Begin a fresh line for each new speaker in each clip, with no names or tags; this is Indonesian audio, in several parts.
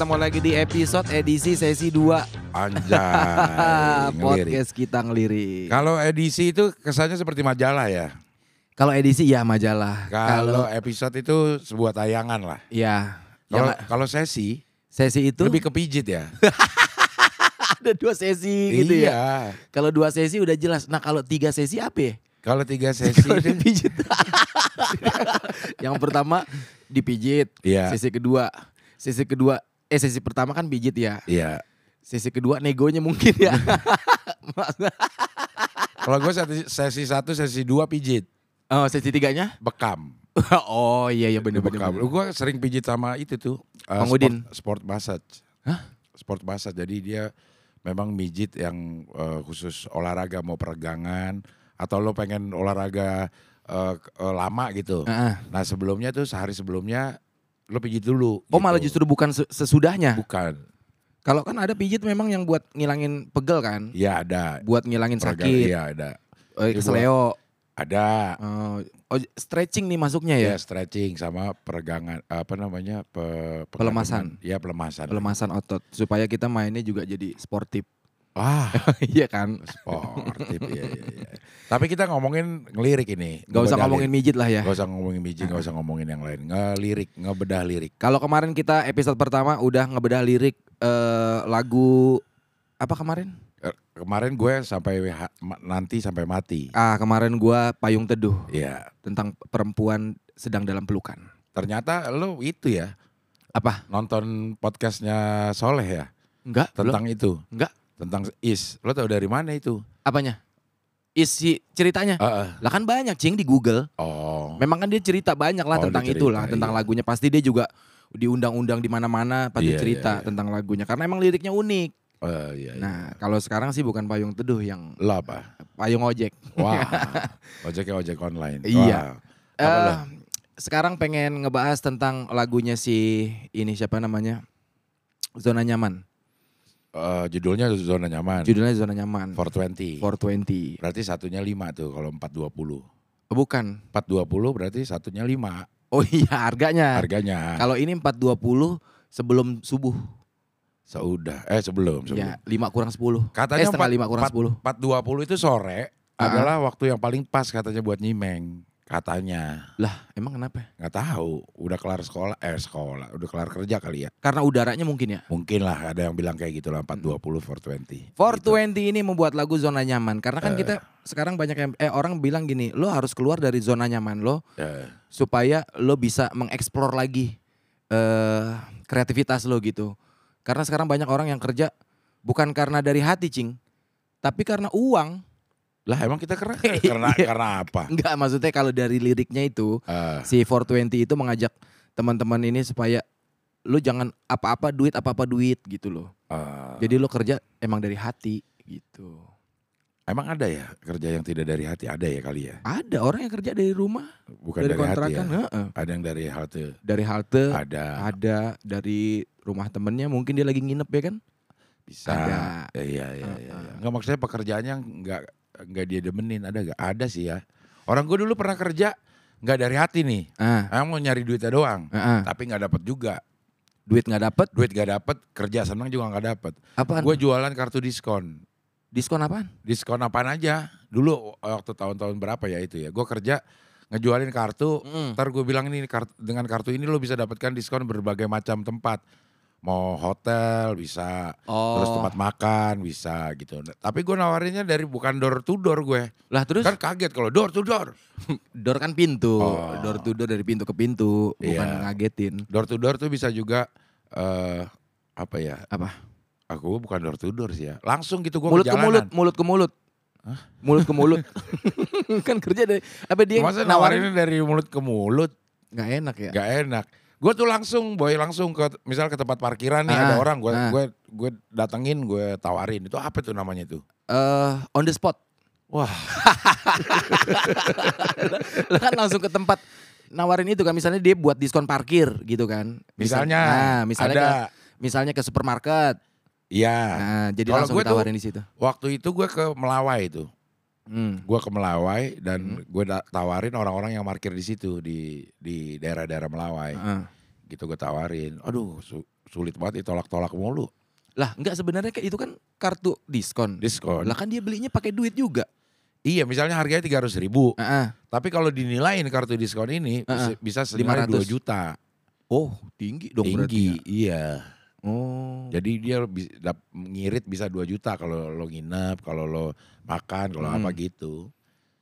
ketemu lagi di episode edisi sesi 2
Anjay.
Podcast kita ngelirik
Kalau edisi itu kesannya seperti majalah ya.
Kalau edisi ya majalah
Kalau episode itu sebuah tayangan lah.
ya
Kalau sesi
sesi itu
lebih kepijit ya.
ada dua sesi gitu ya
iya.
Kalau dua sesi udah jelas Nah kalau tiga sesi apa ya?
Kalau tiga sesi itu
dipijit Yang pertama dipijit
Iya.
Sesi kedua Sesi kedua Eh sesi pertama kan pijit ya
Iya.
Sesi kedua negonya mungkin ya
Kalau gue sesi, sesi satu, sesi dua pijit,
Oh sesi tiganya
bekam.
Oh iya iya bener-bener
bekam. Gue sering pijit sama itu tuh.
Bang Udin.
Sport, sport massage.
Hah?
Sport massage. Jadi dia memang mijit yang eh, khusus olahraga mau peregangan atau lo pengen olahraga k- eh, lama gitu.
Heeh.
Nah sebelumnya tuh sehari sebelumnya lo pijit dulu.
Oh malah
gitu.
justru bukan se- sesudahnya.
bukan.
Kalau kan ada pijit memang yang buat ngilangin pegel kan,
Iya ada.
buat ngilangin
Peregangan,
sakit,
Iya ada.
eh,
Iya,
kesleo.
Ada.
Oh, oh, stretching nih masuknya
Ya
ya,
stretching sama peregangan apa namanya pe,
Pelemasan.
Iya pelemasan.
pelemasan otot supaya kita mainnya juga jadi sportif.
Wah
Iya kan?
sportif ya, ya, ya. Tapi kita ngomongin ngelirik ini.
Gak usah ngomongin
lirik.
mijit lah ya.
Gak usah ngomongin biji, gak usah ngomongin yang lain. Ngelirik, ngebedah lirik.
Kalau kemarin kita episode pertama udah ngebedah lirik eh, lagu apa kemarin?
Eh, Kemarin gue sampai nanti sampai mati.
Ah kemarin gua payung teduh
Iya.
tentang perempuan sedang dalam pelukan.
Ternyata lo itu ya
Apa?
nonton podcastnya Soleh ya
Enggak? belum.
tentang itu.
Enggak.
Tentang Is. Lo tau dari mana itu?
Apanya? Isi ceritanya?
Heeh.
Lah kan banyak cing di Google.
Oh.
Memang kan dia cerita banyak lah
Oh,
tentang
dia
itulah,
cerita,
tentang
iya.
lagunya. Pasti dia juga diundang-undang di mana-mana pasti
Iya,
cerita
iya, iya.
tentang lagunya karena emang liriknya unik.
Eh, iya, iya.
Nah, kalau sekarang sih bukan payung teduh yang
Lo apa?
payung ojek.
Wah. Ojeknya ojek online.
Iya.
Wah.
Eh,
lo?
sekarang pengen ngebahas tentang lagunya si ini siapa namanya? Zona Nyaman.
Eh, judulnya zona nyaman.
Judulnya Zona Nyaman.
420.
420.
Berarti satunya 5 tuh kalau 420.
Oh, bukan.
420 berarti satunya 5
Oh iya, harganya.
harganya.
Kalau ini 420 sebelum subuh.
Seudah eh sebelum sebelum.
Ya, 5 kurang 10.
Katanya
eh, setengah
empat-
5 kurang
empat-
10.
420 itu sore
Ah.
adalah waktu yang paling pas katanya buat nyimeng. Katanya.
Lah, emang kenapa?
nggak tahu, udah kelar sekolah eh sekolah, udah kelar kerja kali ya.
Karena udaranya mungkin ya.
Mungkin lah ada yang bilang kayak gitu lah 420 420.
420 ini membuat lagu zona nyaman karena kan
Eh.
kita sekarang banyak yang eh orang bilang gini, lo harus keluar dari zona nyaman lo
Eh,
supaya lo bisa mengeksplor lagi eh kreativitas lo gitu. Karena sekarang banyak orang yang kerja bukan karena dari hati, Cing. Tapi karena uang.
Lah emang kita keren karena
Iya.
karena apa?
Enggak, maksudnya kalau dari liriknya itu
Eh,
si 420 itu mengajak teman-teman ini supaya lo jangan apa-apa duit apa-apa duit gitu loh.
eh,
Jadi lo kerja emang dari hati gitu.
emang ada ya kerja yang tidak dari hati ada ya kali ya?
Ada orang yang kerja dari rumah,
Bukan
dari,
dari, hati ya?
kontrakan.
Ada yang dari halte.
dari halte,
Ada
ada dari rumah temennya, mungkin dia lagi nginep ya kan?
bisa.
Ada.
Ya, iya iya
Uh,
iya.
uh.
iya. Enggak maksudnya pekerjaannya enggak enggak dia demenin ada enggak? Ada sih ya. Orang gue dulu pernah kerja enggak dari hati nih.
Ah,
Emang mau nyari duitnya doang.
heeh.
Tapi nggak dapat juga.
duit nggak dapet,
Duit gak dapet, kerja senang juga nggak dapet.
apaan?
Gue jualan kartu diskon.
Diskon apaan?
Diskon apaan aja. Dulu waktu tahun-tahun berapa ya itu ya. Gue kerja ngejualin kartu.
Mm.
Ntar gue bilang ini kartu, dengan kartu ini lo bisa dapatkan diskon berbagai macam tempat. Mau hotel bisa,
Oh,
terus tempat makan bisa gitu. Tapi gue nawarinnya dari bukan door to door gue.
lah terus
Kan kaget kalau door to door.
door kan pintu,
Oh.
door to door dari pintu ke pintu, bukan
Iya.
ngagetin.
Door to door tuh bisa juga eh apa ya?
Apa?
Aku bukan door to door sih ya. Langsung gitu gue
mulut ke mulut, mulut ke mulut. Mulut ke mulut. kan kerja dari apa dia
Masa
nawarin
nawarinnya dari mulut ke mulut?
nggak enak ya?
Gak enak. Gue tuh langsung boy langsung ke misal ke tempat parkiran nih
Ah,
ada orang gue
ah.
gue gue datengin gue tawarin itu apa tuh namanya tuh?
Eh, on the spot.
Wah
Lah kan langsung ke tempat nawarin itu kan misalnya dia buat diskon parkir gitu kan. Misal-
misalnya
nah, misalnya
ada
ke, misalnya ke supermarket.
Iya.
Nah, jadi
Kalau
langsung
gue
ditawarin di situ.
Waktu itu gue ke Melawai itu.
Hmm.
Gue ke Melawai dan gue da- tawarin orang-orang yang parkir di situ di di daerah-daerah Melawai.
Heeh.
gitu gue tawarin. Aduh su- sulit banget ditolak-tolak mulu.
Lah enggak sebenarnya kayak itu kan kartu diskon.
Diskon.
Lah kan dia belinya pakai duit juga.
Iya misalnya harganya tiga ratus ribu.
Heeh.
Tapi kalau dinilaiin kartu diskon ini bisa,
Heeh.
bisa senilai 2
500.
juta.
Oh, tinggi dong berarti.
Tinggi,
ya.
iya.
Oh.
Jadi dia bi- dap- ngirit bisa 2 juta kalau lo nginep, kalau lo makan, kalau
Hmm.
apa gitu.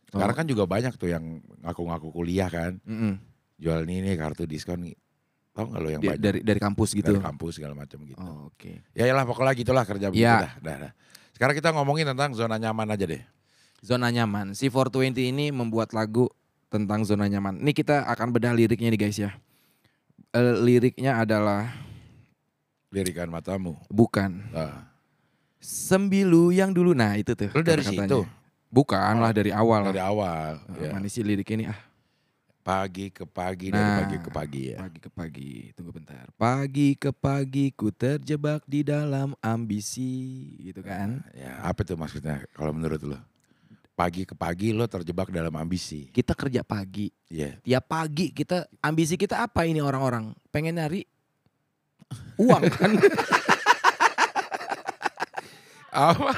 Sekarang
Oh.
kan juga banyak tuh yang ngaku-ngaku kuliah kan.
Mm-mm.
Jual ini nih kartu diskon. Tahu nggak lo yang
Di-
banyak?
dari dari kampus gitu.
Dari kampus segala macam gitu.
Oh, Oke.
Ya lah pokoknya gitulah kerja begitu
Ya.
dah, dah, dah. Sekarang kita ngomongin tentang zona nyaman aja deh.
Zona nyaman. Si 420 ini membuat lagu tentang zona nyaman. Ini kita akan bedah liriknya nih guys ya. Eh, liriknya adalah
Lirikan matamu.
bukan
Nah,
sembilu yang dulu. Nah itu tuh.
Lu dari situ?
Bukan lah dari awal.
dari awal.
Ah,
ya.
Mana sih lirik ini ah?
Pagi ke pagi dari
Nah.
pagi ke pagi ya.
Pagi ke pagi, tunggu bentar. Pagi ke pagi ku terjebak di dalam ambisi, gitu kan?
Ya, apa tuh maksudnya kalau menurut lo? Pagi ke pagi lo terjebak dalam ambisi.
Kita kerja pagi,
Iya.
tiap pagi kita ambisi kita apa ini orang-orang? Pengen nyari uang kan?
Apa?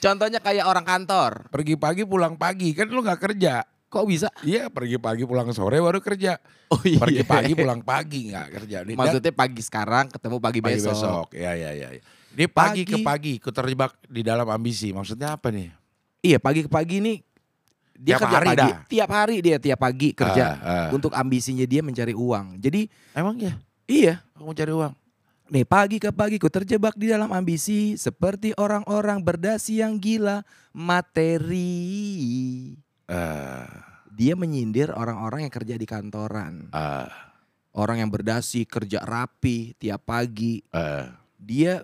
Contohnya kayak orang kantor.
Pergi pagi pulang pagi kan lo nggak kerja.
Kok bisa?
Iya pergi pagi pulang sore baru kerja.
Oh iya.
Pergi pagi pulang pagi nggak kerja. Ini
Maksudnya pagi sekarang ketemu pagi,
pagi
besok.
besok. Ya ya ya. Ini pagi, ke
Pagi.
pagi ku terjebak di dalam ambisi. Maksudnya apa nih?
Iya, pagi ke pagi nih dia
Tiap
kerja
hari
pagi.
dah.
Tiap hari dia tiap pagi kerja
Ah, ah.
untuk ambisinya dia mencari uang. Jadi
Emang ya?
iya,
Aku mau cari uang.
Nih pagi ke pagi ku terjebak di dalam ambisi seperti orang-orang berdasi yang gila materi.
Eh,
Dia menyindir orang-orang yang kerja di kantoran.
eh,
Orang yang berdasi kerja rapi tiap pagi.
eh.
Dia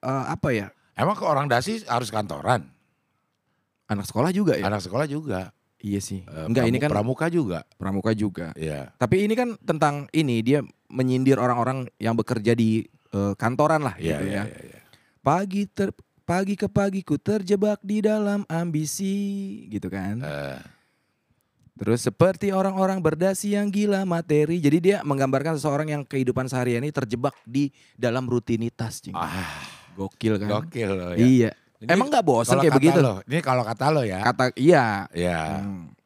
eh, apa ya?
Emang ke orang dasi harus kantoran?
Anak sekolah juga ya?
Anak sekolah juga.
Iya sih.
Eh,
Enggak ini
pramu-
kan
pramuka juga.
pramuka juga.
Iya.
Tapi ini kan tentang ini dia menyindir orang-orang yang bekerja di eh, kantoran lah
Iya
gitu
iya
ya.
iya. iya.
Pagi ter pagi ke pagi ku terjebak di dalam ambisi gitu kan.
Eh,
Terus seperti orang-orang berdasi yang gila materi. Jadi dia menggambarkan seseorang yang kehidupan sehari-hari terjebak di dalam rutinitas. Cing.
ah,
Gokil kan?
gokil loh ya.
Iya.
Ini
Emang nggak bosan
kalau
kayak begitu?
Lo, ini kalau kata lo ya.
Kata iya.
Ya,
Hmm.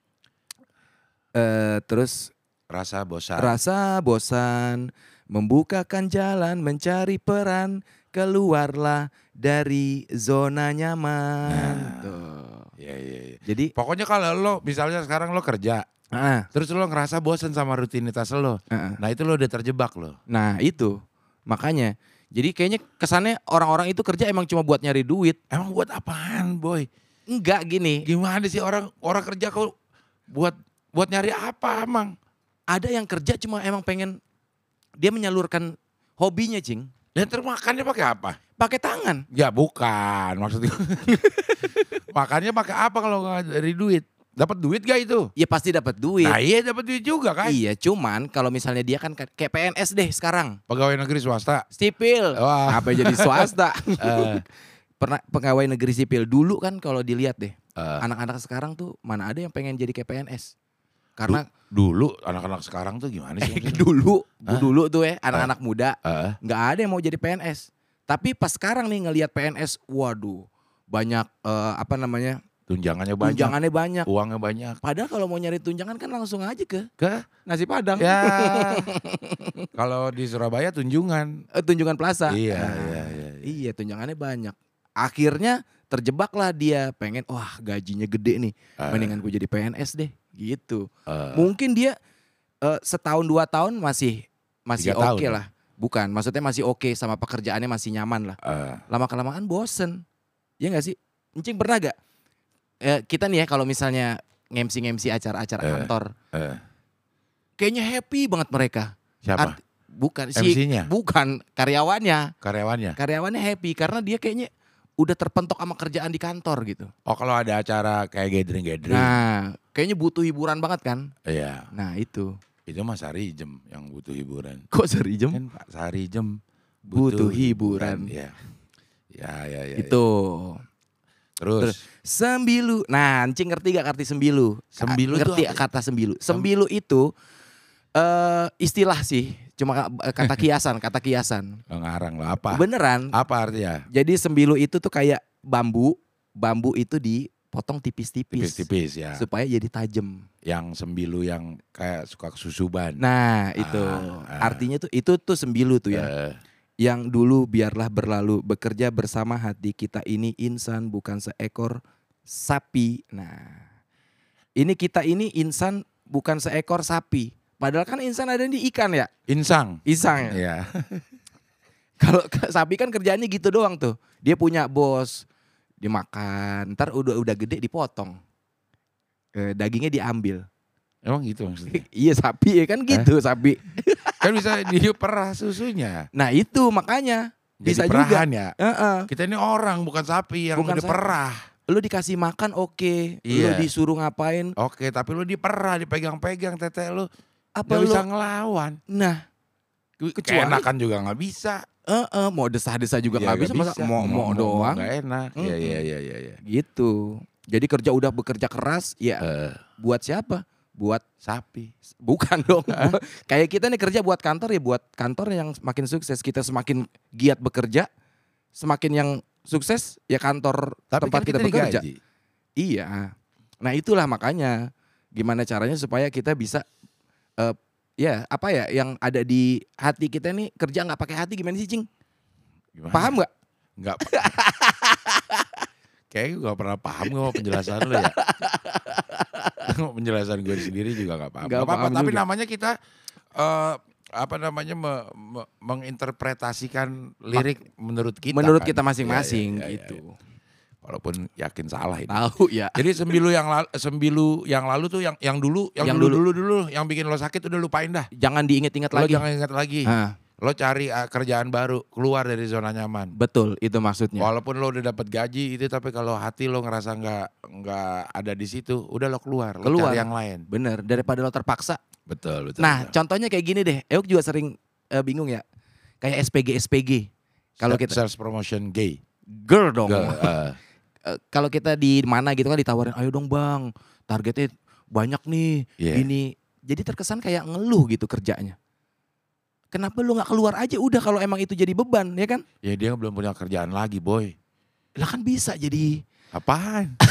Eh, terus
rasa bosan.
rasa bosan membukakan jalan mencari peran keluarlah dari zona nyaman.
Nah.
Tuh.
Iya iya iya.
Jadi
Pokoknya kalau lo misalnya sekarang lo kerja,
ah,
terus lo ngerasa bosan sama rutinitas lo.
ah.
Nah, itu lo udah terjebak lo.
Nah itu makanya. Jadi kayaknya kesannya orang-orang itu kerja emang cuma buat nyari duit.
Emang buat apaan, boy?
Enggak gini.
Gimana sih orang orang kerja kok buat buat nyari apa, Emang?
Ada yang kerja cuma emang pengen dia menyalurkan hobinya, Cing.
Dan termakannya pakai apa?
Pakai tangan.
Ya bukan maksudnya. Makannya pakai apa kalau nggak dari duit? Dapat duit gak itu?
Ya pasti dapat duit.
Nah iya dapat duit juga kan?
Iya, cuman kalau misalnya dia kan kayak PNS deh sekarang.
Pegawai negeri swasta.
Sipil.
Wah.
Apa jadi swasta?
Eh,
Pernah pegawai negeri sipil dulu kan kalau dilihat deh.
eh,
Anak-anak sekarang tuh mana ada yang pengen jadi kayak PNS. Karena
dulu anak-anak sekarang tuh gimana sih?
dulu,
Hah?
dulu tuh ya anak-anak muda
Eh,
nggak ada yang mau jadi PNS. Tapi pas sekarang nih ngelihat PNS, waduh banyak eh, apa namanya
tunjangannya banyak,
tunjangannya banyak.
uangnya banyak.
Padahal kalau mau nyari tunjangan kan langsung aja ke
Ke?
nasi padang,
Ya. kalau di Surabaya tunjungan.
Eh, tunjungan plaza.
Iya,
Nah,
iya, iya, iya.
Iya tunjangannya banyak. Akhirnya terjebaklah dia pengen wah gajinya gede nih,
Eh,
mendingan gue jadi PNS deh, gitu.
eh,
Mungkin dia eh, setahun dua tahun masih masih oke
tahun.
lah. Bukan, maksudnya masih oke sama pekerjaannya masih nyaman lah.
eh,
lama kelamaan bosen. Ya nggak sih? Encing pernah gak? Eh, kita nih ya kalau misalnya ngemsi-ngemsi acara-acara
Eh.
kantor,
eh.
kayaknya happy banget mereka.
Siapa?
Art- bukan si bukan karyawannya.
Karyawannya?
Karyawannya happy karena dia kayaknya udah terpentok sama kerjaan di kantor gitu.
Oh kalau ada acara kayak gathering-gathering.
Nah, kayaknya butuh hiburan banget kan?
Iya.
Nah, itu.
Itu Mas Sarijem yang butuh hiburan.
Kok serijem?
Kan Pak Sarijem
Butuh hiburan.
Ya. Ya, ya, ya.
Itu.
ya. Terus,
Sembilu. Nah, Cing ngerti gak arti sembilu?
Sembilu itu
ngerti
apa?
kata sembilu. Sembilu itu eh istilah sih, cuma ka- kata kiasan, kata kiasan.
oh, ngarang lah apa?
Beneran.
Apa artinya?
Jadi sembilu itu tuh kayak bambu, bambu itu dipotong tipis-tipis
Tipis-tipis ya.
supaya jadi tajam.
Yang sembilu yang kayak suka kesusuban.
Nah, itu
Ah, ah.
artinya tuh itu tuh sembilu tuh ya.
Eh,
Yang dulu biarlah berlalu bekerja bersama hati kita ini insan bukan seekor sapi. Nah, ini kita ini insan bukan seekor sapi. Padahal kan insan ada di ikan ya,
insang.
isang ya.
Iya.
Kalau sapi kan kerjaannya gitu doang tuh. Dia punya bos, dimakan, ntar udah udah gede dipotong, Eh, dagingnya diambil.
Emang gitu maksudnya.
iya sapi ya kan gitu sapi.
kan bisa diperah susunya.
Nah itu makanya Bisa
Jadi
juga.
perahan ya.
Heeh.
Kita ini orang bukan sapi yang
Bukan
udah
sapi.
perah.
lu dikasih makan oke, lu
Iya.
disuruh ngapain,
Oke, tapi lu diperah, dipegang-pegang tete lu.
apa
Gak
lu?
bisa ngelawan.
Nah, Kecuali-
Keenakan juga nggak bisa.
eh eh, mau desah-desah juga
Ya,
nggak bisa, masa mau mau doang,
Gak enak. Iya, iya, iya, iya. iya.
gitu. Jadi kerja udah bekerja keras, ya
Eh,
buat siapa? Buat
sapi.
bukan dong. Kayak kita nih kerja buat kantor ya buat kantor yang semakin sukses. Kita semakin giat bekerja, semakin yang sukses ya kantor
Tapi
tempat
kan
kita,
kita
bekerja.
digaji.
Iya. Nah itulah makanya gimana caranya supaya kita bisa eh, ya apa ya yang ada di hati kita nih kerja nggak pakai hati gimana sih cing?
Gimana?
Paham nggak?
Enggak. Kayaknya gue gak pernah paham sama penjelasan lu ya. penjelasan gue sendiri juga gak paham.
Nggak
Gak apa-apa, tapi
juga.
namanya kita eh, apa namanya me- me- menginterpretasikan lirik menurut kita.
Menurut
kan.
kita masing-masing
Iya, iya, iya,
gitu.
iya. Walaupun yakin salah ini.
Tahu ya.
Jadi sembilu yang lalu, sembilu yang lalu tuh yang yang dulu, yang,
Yang
dulu,
dulu.
dulu dulu yang bikin lo sakit udah lupain dah.
Jangan diinget-inget
Lo
lagi.
jangan ingat lagi.
Ah,
Lo cari uh, kerjaan baru, keluar dari zona nyaman.
betul itu maksudnya.
Walaupun lo udah dapat gaji itu tapi kalau hati lo ngerasa nggak nggak ada di situ, udah lo keluar, lo
Keluar.
cari yang lain.
Bener daripada lo terpaksa.
Betul, betul.
Nah contohnya kayak gini deh. Euk juga sering eh, bingung ya. Kayak SPG SPG. Kalau kita
sales promotion gay.
girl dong.
Girl, uh,
Eh, kalau kita di mana gitu kan ditawarin, ayo dong bang, targetnya banyak nih,
Iya.
ini. Jadi terkesan kayak ngeluh gitu kerjanya. Kenapa lu nggak keluar aja udah kalau emang itu jadi beban ya kan?
ya dia belum punya kerjaan lagi, boy.
Lah kan bisa jadi.
Apaan?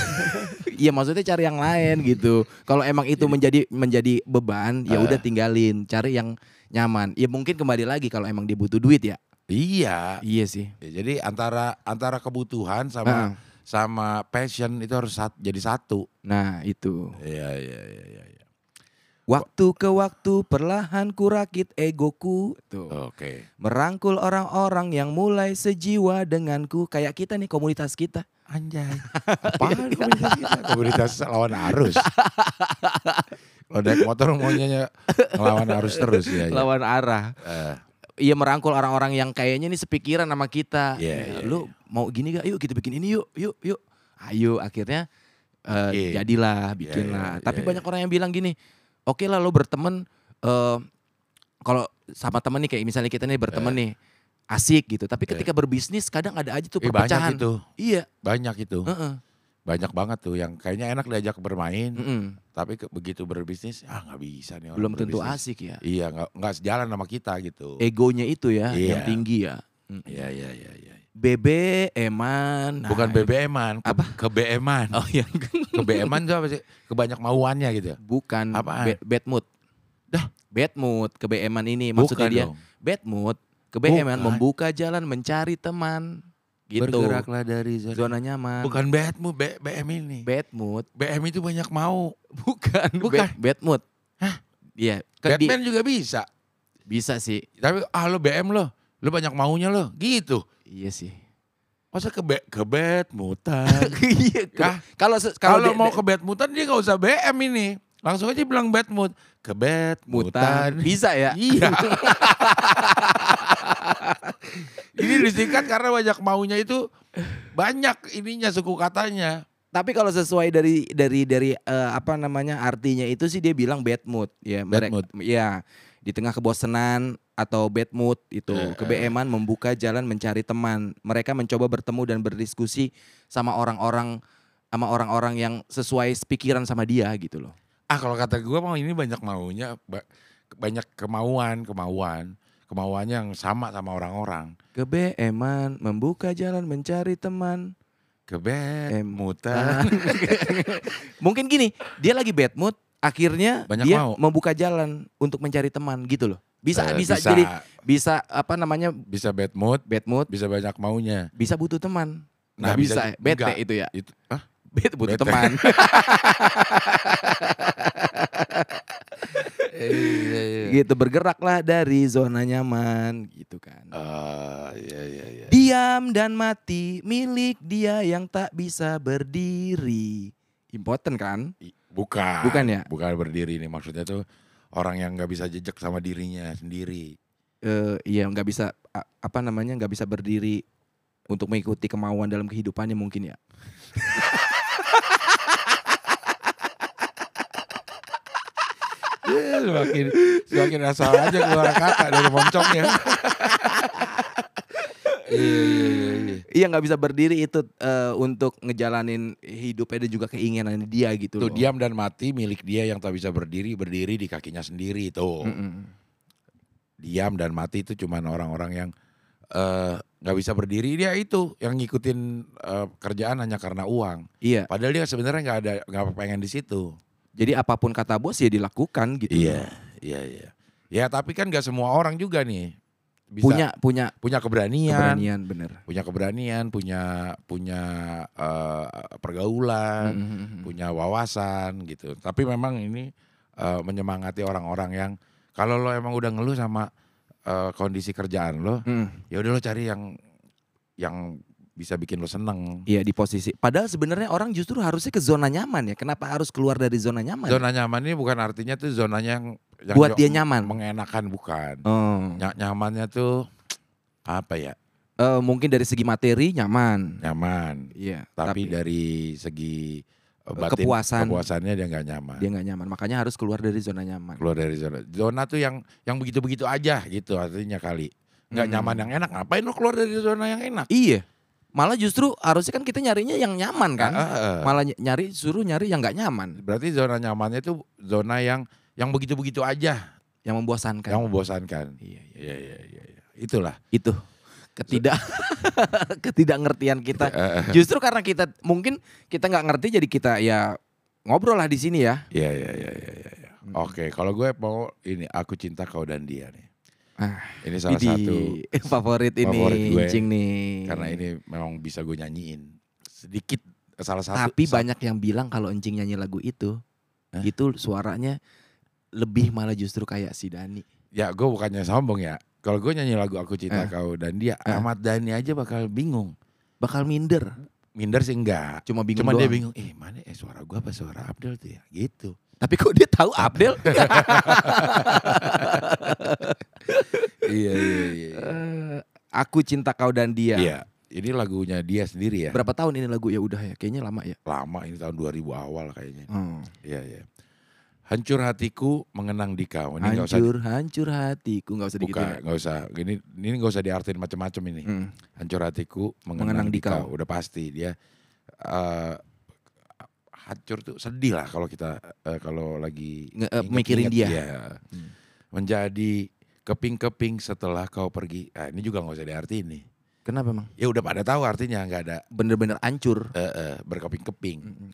Iya maksudnya cari yang lain gitu. Kalau emang itu menjadi menjadi beban, ya
Eh.
udah tinggalin, cari yang nyaman. Ya mungkin kembali lagi kalau emang dia butuh duit ya.
iya.
Iya sih.
Ya, jadi antara antara kebutuhan sama
Heeh.
sama passion itu harus sat- jadi satu.
Nah itu.
Iya, iya, iya, iya.
Waktu ke waktu perlahan kurakit egoku.
Oke.
Merangkul orang-orang yang mulai sejiwa denganku. Kayak kita nih komunitas kita.
Anjay. Apaan komunitas kita? Komunitas lawan arus. Kalau naik motor maunya ngelawan arus terus ya. ya.
Lawan arah.
Eh,
Iya merangkul orang-orang yang kayaknya nih sepikiran sama kita.
Iya,
Ya,
iya,
Lu mau gini gak? Yuk kita bikin ini yuk, yuk, yuk. Ayo akhirnya
Bikin.
jadilah, bikin
Iya,
lah.
iya,
Tapi
iya,
banyak orang yang bilang gini, oke lah lo berteman, eh, kalau sama temen nih kayak misalnya kita nih berteman nih, asik gitu. Tapi ketika berbisnis kadang ada aja tuh
eh,
perpecahan.
banyak itu.
Iya.
Banyak itu.
heeh,
Banyak banget tuh yang kayaknya enak diajak bermain.
mm-mm.
Tapi ke- begitu berbisnis, ah nggak bisa nih orang
Belum tentu
berbisnis.
asik ya.
Iya, nggak nggak sejalan sama kita gitu.
Egonya itu ya
Iya.
yang tinggi ya. Mm.
Iya, iya, iya, iya.
Bebe, eman.
Bukan
nah,
BBM-an, ke,
Apa?
ke BM-an.
Oh iya.
Ke BM-an tuh apa sih? Kebanyak mauannya gitu.
Bukan
Apaan?
ba- bad mood.
Dah.
Bad mood ke BM-an ini maksudnya
Bukan
dia
dong.
bad mood ke BM-an
Bukan.
membuka jalan mencari teman gitu.
Bergeraklah dari zona.
Zona nyaman.
Bukan badmu, B- BM ini.
bad mood.
BM itu banyak mau.
Bukan.
Bukan.
Bad, bad mood.
Hah?
Iya, ke- di-
Batman juga bisa.
bisa sih.
Tapi ah lo BM lo, lo banyak maunya lo, gitu.
Iya sih.
Masa ke be- ke Batmutan?
Iya. Kalau
Kalau mau ke Batmutan dia nggak usah BM ini. Langsung aja bilang Batmut. Ke
mutan
Batmutan.
bisa ya.
Iya. ini disingkat karena banyak maunya itu banyak ininya suku katanya.
Tapi kalau sesuai dari dari dari eh, apa namanya artinya itu sih dia bilang bad mood ya.
Bad
mereka-
mood.
Ya. Di tengah kebosanan atau bad mood itu,
Eh, eh.
kebeeman membuka jalan mencari teman. Mereka mencoba bertemu dan berdiskusi sama orang-orang sama orang-orang yang sesuai pikiran sama dia gitu loh.
Ah kalau kata gue mau ini banyak maunya, ba- banyak kemauan, kemauan, kemauannya yang sama sama orang-orang.
Kebeeman membuka jalan mencari teman.
Kebet,
Em,
mutan.
Mungkin gini, dia lagi bad mood, akhirnya
Banyak
dia
mau.
membuka jalan untuk mencari teman gitu loh. Bisa
Eh,
bisa,
bisa.
jadi bisa apa namanya
bisa bad mood,
bad mood,
bisa banyak maunya.
bisa butuh teman.
Nah,
Nggak
bisa-
bisa, bete
enggak.
itu ya.
Itu, ah,
Bete butuh
Bete.
teman. gitu bergeraklah dari zona nyaman gitu kan.
ah, iya iya iya.
Diam dan mati milik dia yang tak bisa berdiri. Important kan?
I- Bukan.
Bukan ya?
Bukan berdiri nih maksudnya tuh orang yang nggak bisa jejak sama dirinya sendiri.
eh iya nggak bisa apa namanya nggak bisa berdiri untuk mengikuti kemauan dalam kehidupannya mungkin ya.
Ya, semakin semakin asal aja keluar kata dari moncongnya. iya iya iya. iya.
Iya nggak bisa berdiri itu eh, untuk ngejalanin hidupnya dan juga keinginan dia gitu
Tuh
loh.
diam dan mati milik dia yang tak bisa berdiri berdiri di kakinya sendiri tuh.
Mm-mm.
Diam dan mati itu cuman orang-orang yang eh, nggak bisa berdiri dia itu yang ngikutin eh, kerjaan hanya karena uang.
Iya.
Padahal dia sebenarnya nggak ada nggak pengen di situ.
Jadi apa pun kata bos ya dilakukan gitu.
Iya iya iya. Ya tapi kan nggak semua orang juga nih bisa
Punya punya
punya keberanian,
keberanian bener.
punya keberanian, punya punya eh, pergaulan,
Mm-mm.
punya wawasan gitu. Tapi memang ini eh, menyemangati orang-orang yang kalau lo emang udah ngeluh sama eh, kondisi kerjaan lo,
Mm.
ya udah lo cari yang yang bisa bikin lo seneng.
Iya di posisi. Padahal sebenarnya orang justru harusnya ke zona nyaman ya. Kenapa harus keluar dari zona nyaman?
Zona nyaman ini bukan artinya tuh zonanya yang, yang
Buat dia nyaman.
mengenakan bukan.
Oh.
Ny- nyamannya tuh apa ya?
Eh, mungkin dari segi materi nyaman.
Nyaman.
Iya.
Tapi, dari segi eh, batin,
Kepuasan.
kepuasannya dia nggak nyaman.
dia nggak nyaman. Makanya harus keluar dari zona nyaman.
Keluar dari zona. Zona tuh yang yang begitu-begitu aja gitu artinya kali. Nggak
Hmm.
nyaman yang enak. Ngapain lo keluar dari zona yang enak?
Iya. Malah justru harusnya kan kita nyarinya yang nyaman kan.
Ah, ah, ah.
Malah ny- nyari suruh nyari yang nggak nyaman,
Berarti zona nyamannya itu zona yang yang begitu-begitu aja,
yang membosankan.
yang membosankan.
Iya, iya.
Iya iya iya. iya. Itulah.
Itu ketidak ketidakngertian kita.
Eh, eh,
Justru karena kita mungkin kita nggak ngerti jadi kita ya ngobrol lah di sini ya.
Iya iya iya iya. iya, iya. Oke, kalau gue mau ini aku cinta kau dan dia nih.
Ah,
Ini salah
Idi,
satu
favorit ini
favorit gue.
Incing nih.
karena ini memang bisa gue nyanyiin sedikit salah satu.
Tapi banyak yang bilang kalau Encing nyanyi lagu itu,
Hah?
itu suaranya lebih malah justru kayak si Dani.
Ya gue bukannya sombong ya. Kalau gue nyanyi lagu aku cinta
Eh.
kau dan dia,
Eh.
Ahmad Dhani aja bakal bingung.
Bakal minder,
Minder sih enggak.
cuma bingung
Cuman dia
doang.
bingung, eh mana eh suara gue apa suara Abdel tuh ya? Gitu.
Tapi kok dia tahu Abdel?
iya iya iya.
Eh, aku cinta kau dan dia.
Iya, ini lagunya dia sendiri ya.
Berapa tahun ini lagu ya udah ya? Kayaknya lama ya.
Lama ini tahun 2000 awal kayaknya.
Hmm.
Iya iya. Hancur hatiku mengenang di kau. Ini nggak usah
Hancur, hancur hatiku nggak usah digituin.
bukan, nggak usah. Ini ini nggak usah diartin macam-macam ini.
Hmm.
Hancur hatiku mengenang,
Mengenang
di
di
kau. Udah pasti dia eh hancur tuh sedih lah kalau kita eh, kalau lagi
Nge- eh,
inget-inget
mikirin dia.
Hmm. Menjadi keping-keping setelah kau pergi. Ah, ini juga nggak usah diartiin nih.
Kenapa emang?
Ya udah pada tahu artinya nggak ada
Bener-bener hancur.
eh, eh, berkeping-keping.
Mm-mm.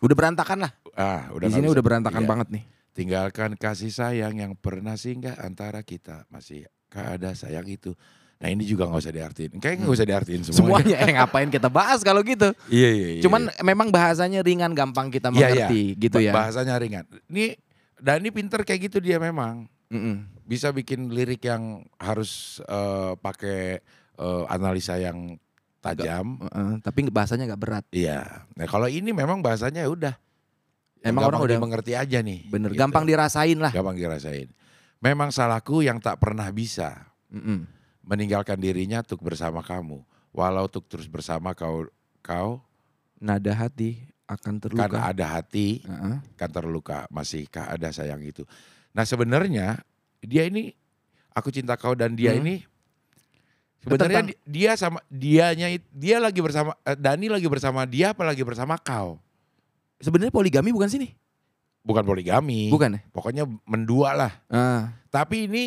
Udah berantakan lah.
Ah, udah
Di sini udah berantakan
iya.
banget nih.
Tinggalkan kasih sayang yang pernah singgah antara kita. Masih ada sayang itu. Nah ini juga nggak usah diartiin. Kayaknya nggak usah diartiin semuanya.
Semuanya eh ngapain kita bahas kalau gitu.
Iya iya. iya.
Cuman memang bahasanya ringan gampang kita
Iya, iya.
mengerti gitu ya.
Bahasanya ringan. Ini Dani pinter kayak gitu dia memang.
Mm-mm.
Bisa bikin lirik yang harus eh, pakai eh, analisa yang tajam.
Heeh, tapi bahasanya nggak berat.
Iya. Nah kalau ini memang bahasanya ya udah.
Emang orang udah-
mengerti aja nih.
Bener,
gitu.
gampang dirasain lah.
Gampang dirasain. Memang salahku yang tak pernah bisa.
Mm-mm.
meninggalkan dirinya untuk bersama kamu. Walau untuk terus bersama kau kau
Nada hati akan terluka.
karena ada hati
Heeh.
kan terluka. Masihkah ada sayang itu. Nah sebenarnya dia ini aku cinta kau dan dia
Hmm.
ini sebenarnya
Tentang-
di- dia sama dianya dia lagi bersama eh, Dani lagi bersama dia apa lagi bersama kau?
Sebenarnya poligami bukan sini?
Bukan poligami.
Bukan ya?
Pokoknya mendua lah.
Ah.
Tapi ini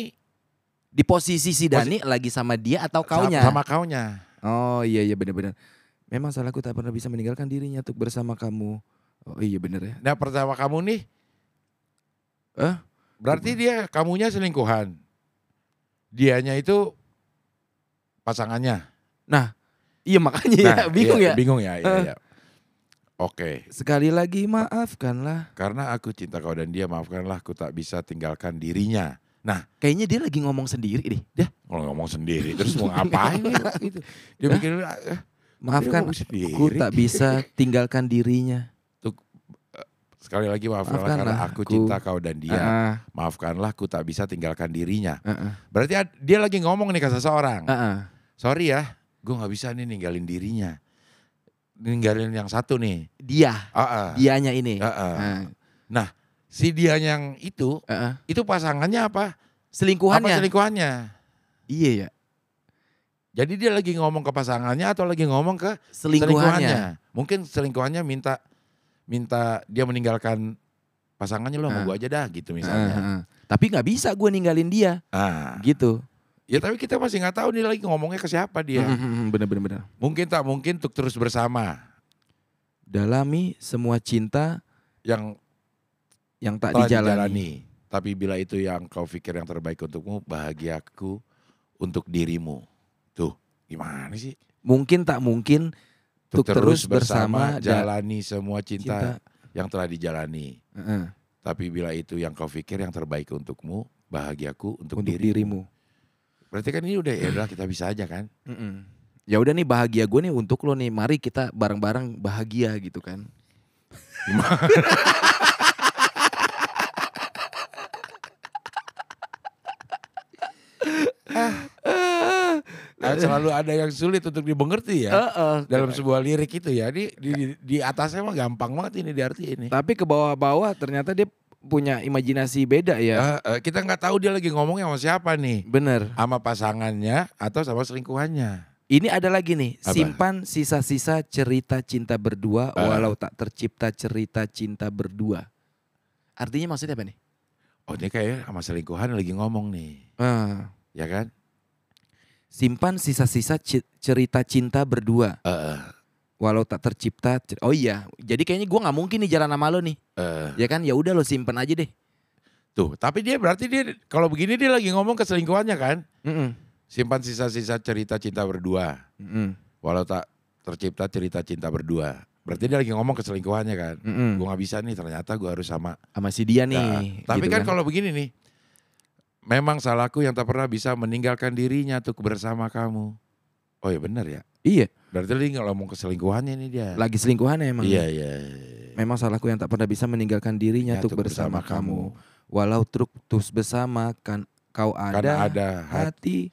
Di posisi si Dani lagi sama dia atau
sama,
kaunya?
sama kaunya.
Oh iya iya benar-benar. Memang salahku tak pernah bisa meninggalkan dirinya untuk bersama kamu. Oh iya benar ya.
Nah pertama kamu nih,
Eh?
berarti dia kamunya selingkuhan. Dianya itu pasangannya.
Iya makanya ya,
Nah,
bingung
iya,
ya.
Bingung ya, iya,
Eh.
iya. Oke,
Sekali lagi maafkanlah.
karena aku cinta kau dan dia, maafkanlah aku tak bisa tinggalkan dirinya.
Kayaknya dia lagi ngomong sendiri deh. Dah,
Kalau ngomong sendiri, terus mau ngapain ya? Gitu. Dia bikin, eh,
maafkan
dia
aku tak bisa tinggalkan dirinya.
Sekali lagi maafkanlah
Maafkanlah
karena aku
aku.
cinta kau dan dia.
Ah,
Maafkanlah aku tak bisa tinggalkan dirinya.
ah, ah,
Berarti dia lagi ngomong nih ke seseorang.
ah, ah.
Sorry ya, gue nggak bisa nih ninggalin dirinya. Ninggalin yang satu nih.
Dia,
Ah, ah.
dianya ini.
Ah, ah.
Ah,
Si dia yang itu,
ah, ah.
itu pasangannya apa? Apa
Selingkuhannya.
selingkuhannya?
iya ya.
Jadi dia lagi ngomong ke pasangannya atau lagi ngomong ke
Selingkuhannya.
selingkuhannya? Mungkin selingkuhannya minta minta dia meninggalkan pasangannya lo sama
Ah.
gue aja dah gitu misalnya.
ah. Tapi nggak bisa gue ninggalin dia,
Ah,
gitu.
Ya tapi kita masih nggak tahu nih lagi ngomongnya ke siapa dia.
Mm, mm, mm, Bener-bener. bener.
Mungkin tak mungkin untuk terus bersama
Dalami semua cinta
yang
yang tak dijalani.
dijalani. Tapi bila itu yang kau pikir yang terbaik untukmu, bahagiaku untuk dirimu. Tuh, gimana sih?
Mungkin tak mungkin
Untuk terus
terus
bersama
bersama, ja-
jalani semua cinta,
cinta.
yang telah dijalani.
Heeh,
Tapi bila itu yang kau pikir yang terbaik untukmu, bahagiaku untuk,
untuk
dirimu.
dirimu.
Berarti kan ini udah ya udah kita bisa aja kan?
Mm-mm. Ya udah nih bahagia gue nih untuk lo nih. Mari kita bareng-bareng bahagia gitu kan.
Ah, selalu ada yang sulit untuk dimengerti ya.
Heeh.
Dalam sebuah lirik itu ya. Di, di, di atasnya mah gampang banget ini di arti ini.
Tapi ke bawah-bawah ternyata dia punya imajinasi beda ya.
Eh, eh, kita nggak tahu dia lagi ngomongnya sama siapa nih.
Bener.
Sama pasangannya atau sama selingkuhannya.
Ini ada lagi nih.
Apa?
Simpan sisa-sisa cerita cinta berdua
Ah.
walau tak tercipta cerita cinta berdua. Artinya maksudnya apa nih?
Oh ini kayak sama selingkuhan lagi ngomong nih.
Ah.
Ya kan?
Simpan sisa-sisa cerita cinta berdua
eh,
walau tak tercipta. Oh iya, jadi kayaknya gua nggak mungkin nih jalan sama lo nih.
eh.
Ya kan, ya udah lo simpen aja deh.
Tuh, tapi dia berarti dia kalau begini dia lagi ngomong ke selingkuhannya kan?
Mm-mm.
Simpan sisa-sisa cerita cinta berdua.
Mm-mm.
Walau tak tercipta cerita cinta berdua. Berarti dia lagi ngomong ke selingkuhannya kan?
Mm-mm.
Gue gak bisa nih ternyata gue harus sama.
Sama si dia nih.
Nah, tapi
gitu
kan, kalau begini nih. Memang salahku yang tak pernah bisa meninggalkan dirinya untuk bersama kamu. Oh ya benar ya.
Iya,
Berarti dia nggak ngomong ke selingkuhannya nih dia.
lagi selingkuhan ya emang.
Iya iya.
Memang salahku yang tak pernah bisa meninggalkan dirinya
Ya,
untuk
untuk
bersama, kamu. Walau truk terus bersama kan kau ada,
Karena ada hati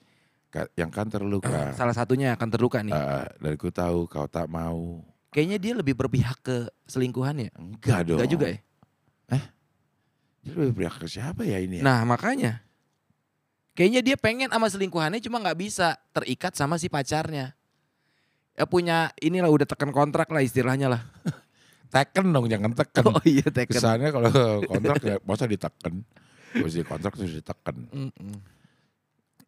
hati.
yang kan terluka.
Salah satunya akan terluka nih.
Eh, dan ku tahu kau tak mau.
Kayaknya dia lebih berpihak ke selingkuhannya.
Enggak dong.
Enggak juga ya?
Dia lebih berpihak ke siapa ya ini? ya?
Nah makanya. Kayaknya dia pengen sama selingkuhannya cuma nggak bisa terikat sama si pacarnya. Ya punya inilah udah tekan kontrak lah istilahnya lah.
Teken dong jangan teken.
Oh iya tekan.
Kesannya kalau kontrak ya masa diteken. Di kontrak terus diteken.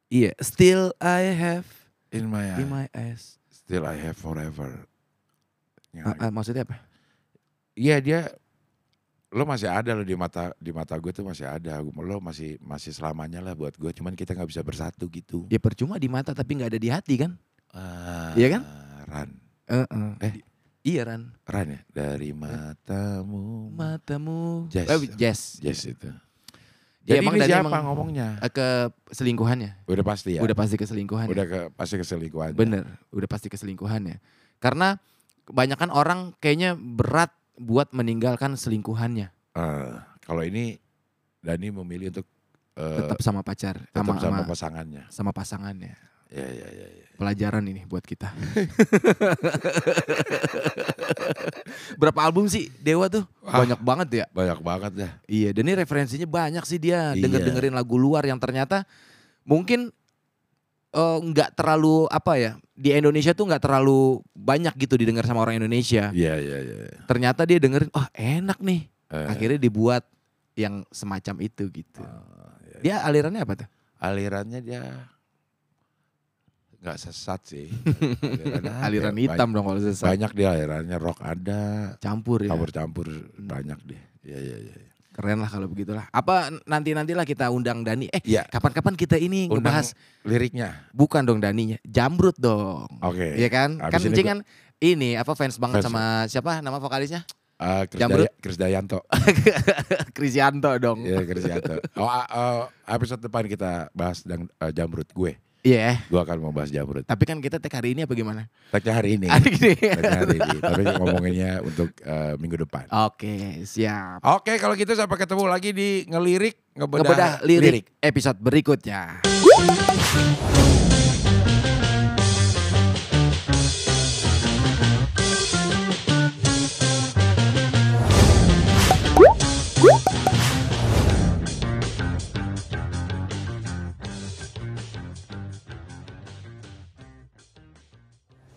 Iya, still I have
In my eye,
in my eyes.
still I have forever. Ya,
Ah, ah, maksudnya apa?
Iya dia lo masih ada lo di mata di mata gue tuh masih ada lo masih masih selamanya lah buat gue cuman kita nggak bisa bersatu gitu
Ya percuma di mata tapi nggak ada di hati kan?
ah,
Iya kan?
Ran
Heeh.
Eh.
Iya Ran.
Ran ya dari matamu
Matamu.
Jazz.
Eh, jazz.
yes itu
Ya,
jadi
emang
ini siapa
emang-
ngomongnya
Eh, Ke selingkuhannya.
udah pasti ya
Udah pasti ke selingkuhannya.
udah ke pasti keselingkuhan
Bener, udah pasti keselingkuhannya. Karena kebanyakan orang kayaknya berat buat meninggalkan selingkuhannya.
Eh, kalau ini Dani memilih untuk eh,
Tetap sama pacar,
tetap
sama,
sama
sama,
pasangannya
sama pasangannya.
Ya, ya, ya, ya.
Pelajaran ini buat kita. Berapa album sih Dewa tuh?
Wah.
Banyak banget ya.
Banyak banget dah.
Iya, dan ini referensinya banyak sih dia.
Iya.
Denger-dengerin lagu luar yang ternyata mungkin eh, nggak terlalu apa ya di Indonesia tuh nggak terlalu banyak gitu didengar sama orang Indonesia.
Iya, iya, iya.
Ternyata dia dengerin, oh enak nih.
Eh,
Akhirnya dibuat yang semacam itu gitu.
ah, ya.
Dia alirannya apa tuh?
alirannya dia nggak sesat sih. Alirannya
Aliran
ya?
hitam dong kalau
Banyak,
sesat.
banyak dia alirannya rock ada,
Campur ya.
campur-campur banyak deh. Iya, iya, iya.
Keren lah kalau begitulah. Apa nanti-nantilah kita undang Dani. Eh,
Iya.
kapan-kapan kita ini
Undang
ngebahas
liriknya.
bukan dong Daninya, Jambrut dong.
Oke.
Iya kan?
Habis
kan
ini
kan ini apa fans banget
Fans.
sama siapa nama vokalisnya?
Eh, Chris,
Jamrut.
Daya- Chris Dayanto.
Krisianto dong.
Iya, Chris Dayanto. Oh, eh, episode depan kita bahas dan eh, jamrut gue.
Iya.
Gue akan mau bahas jamrut.
Tapi kan kita tag hari ini apa gimana?
Tagnya hari ini.
Hari ini.
Tagnya hari ini. Tapi ngomonginnya untuk eh, minggu depan.
Oke, siap.
Oke, kalau gitu sampai ketemu lagi di ngelirik ngebedah,
Ngebedah lirik episode berikutnya.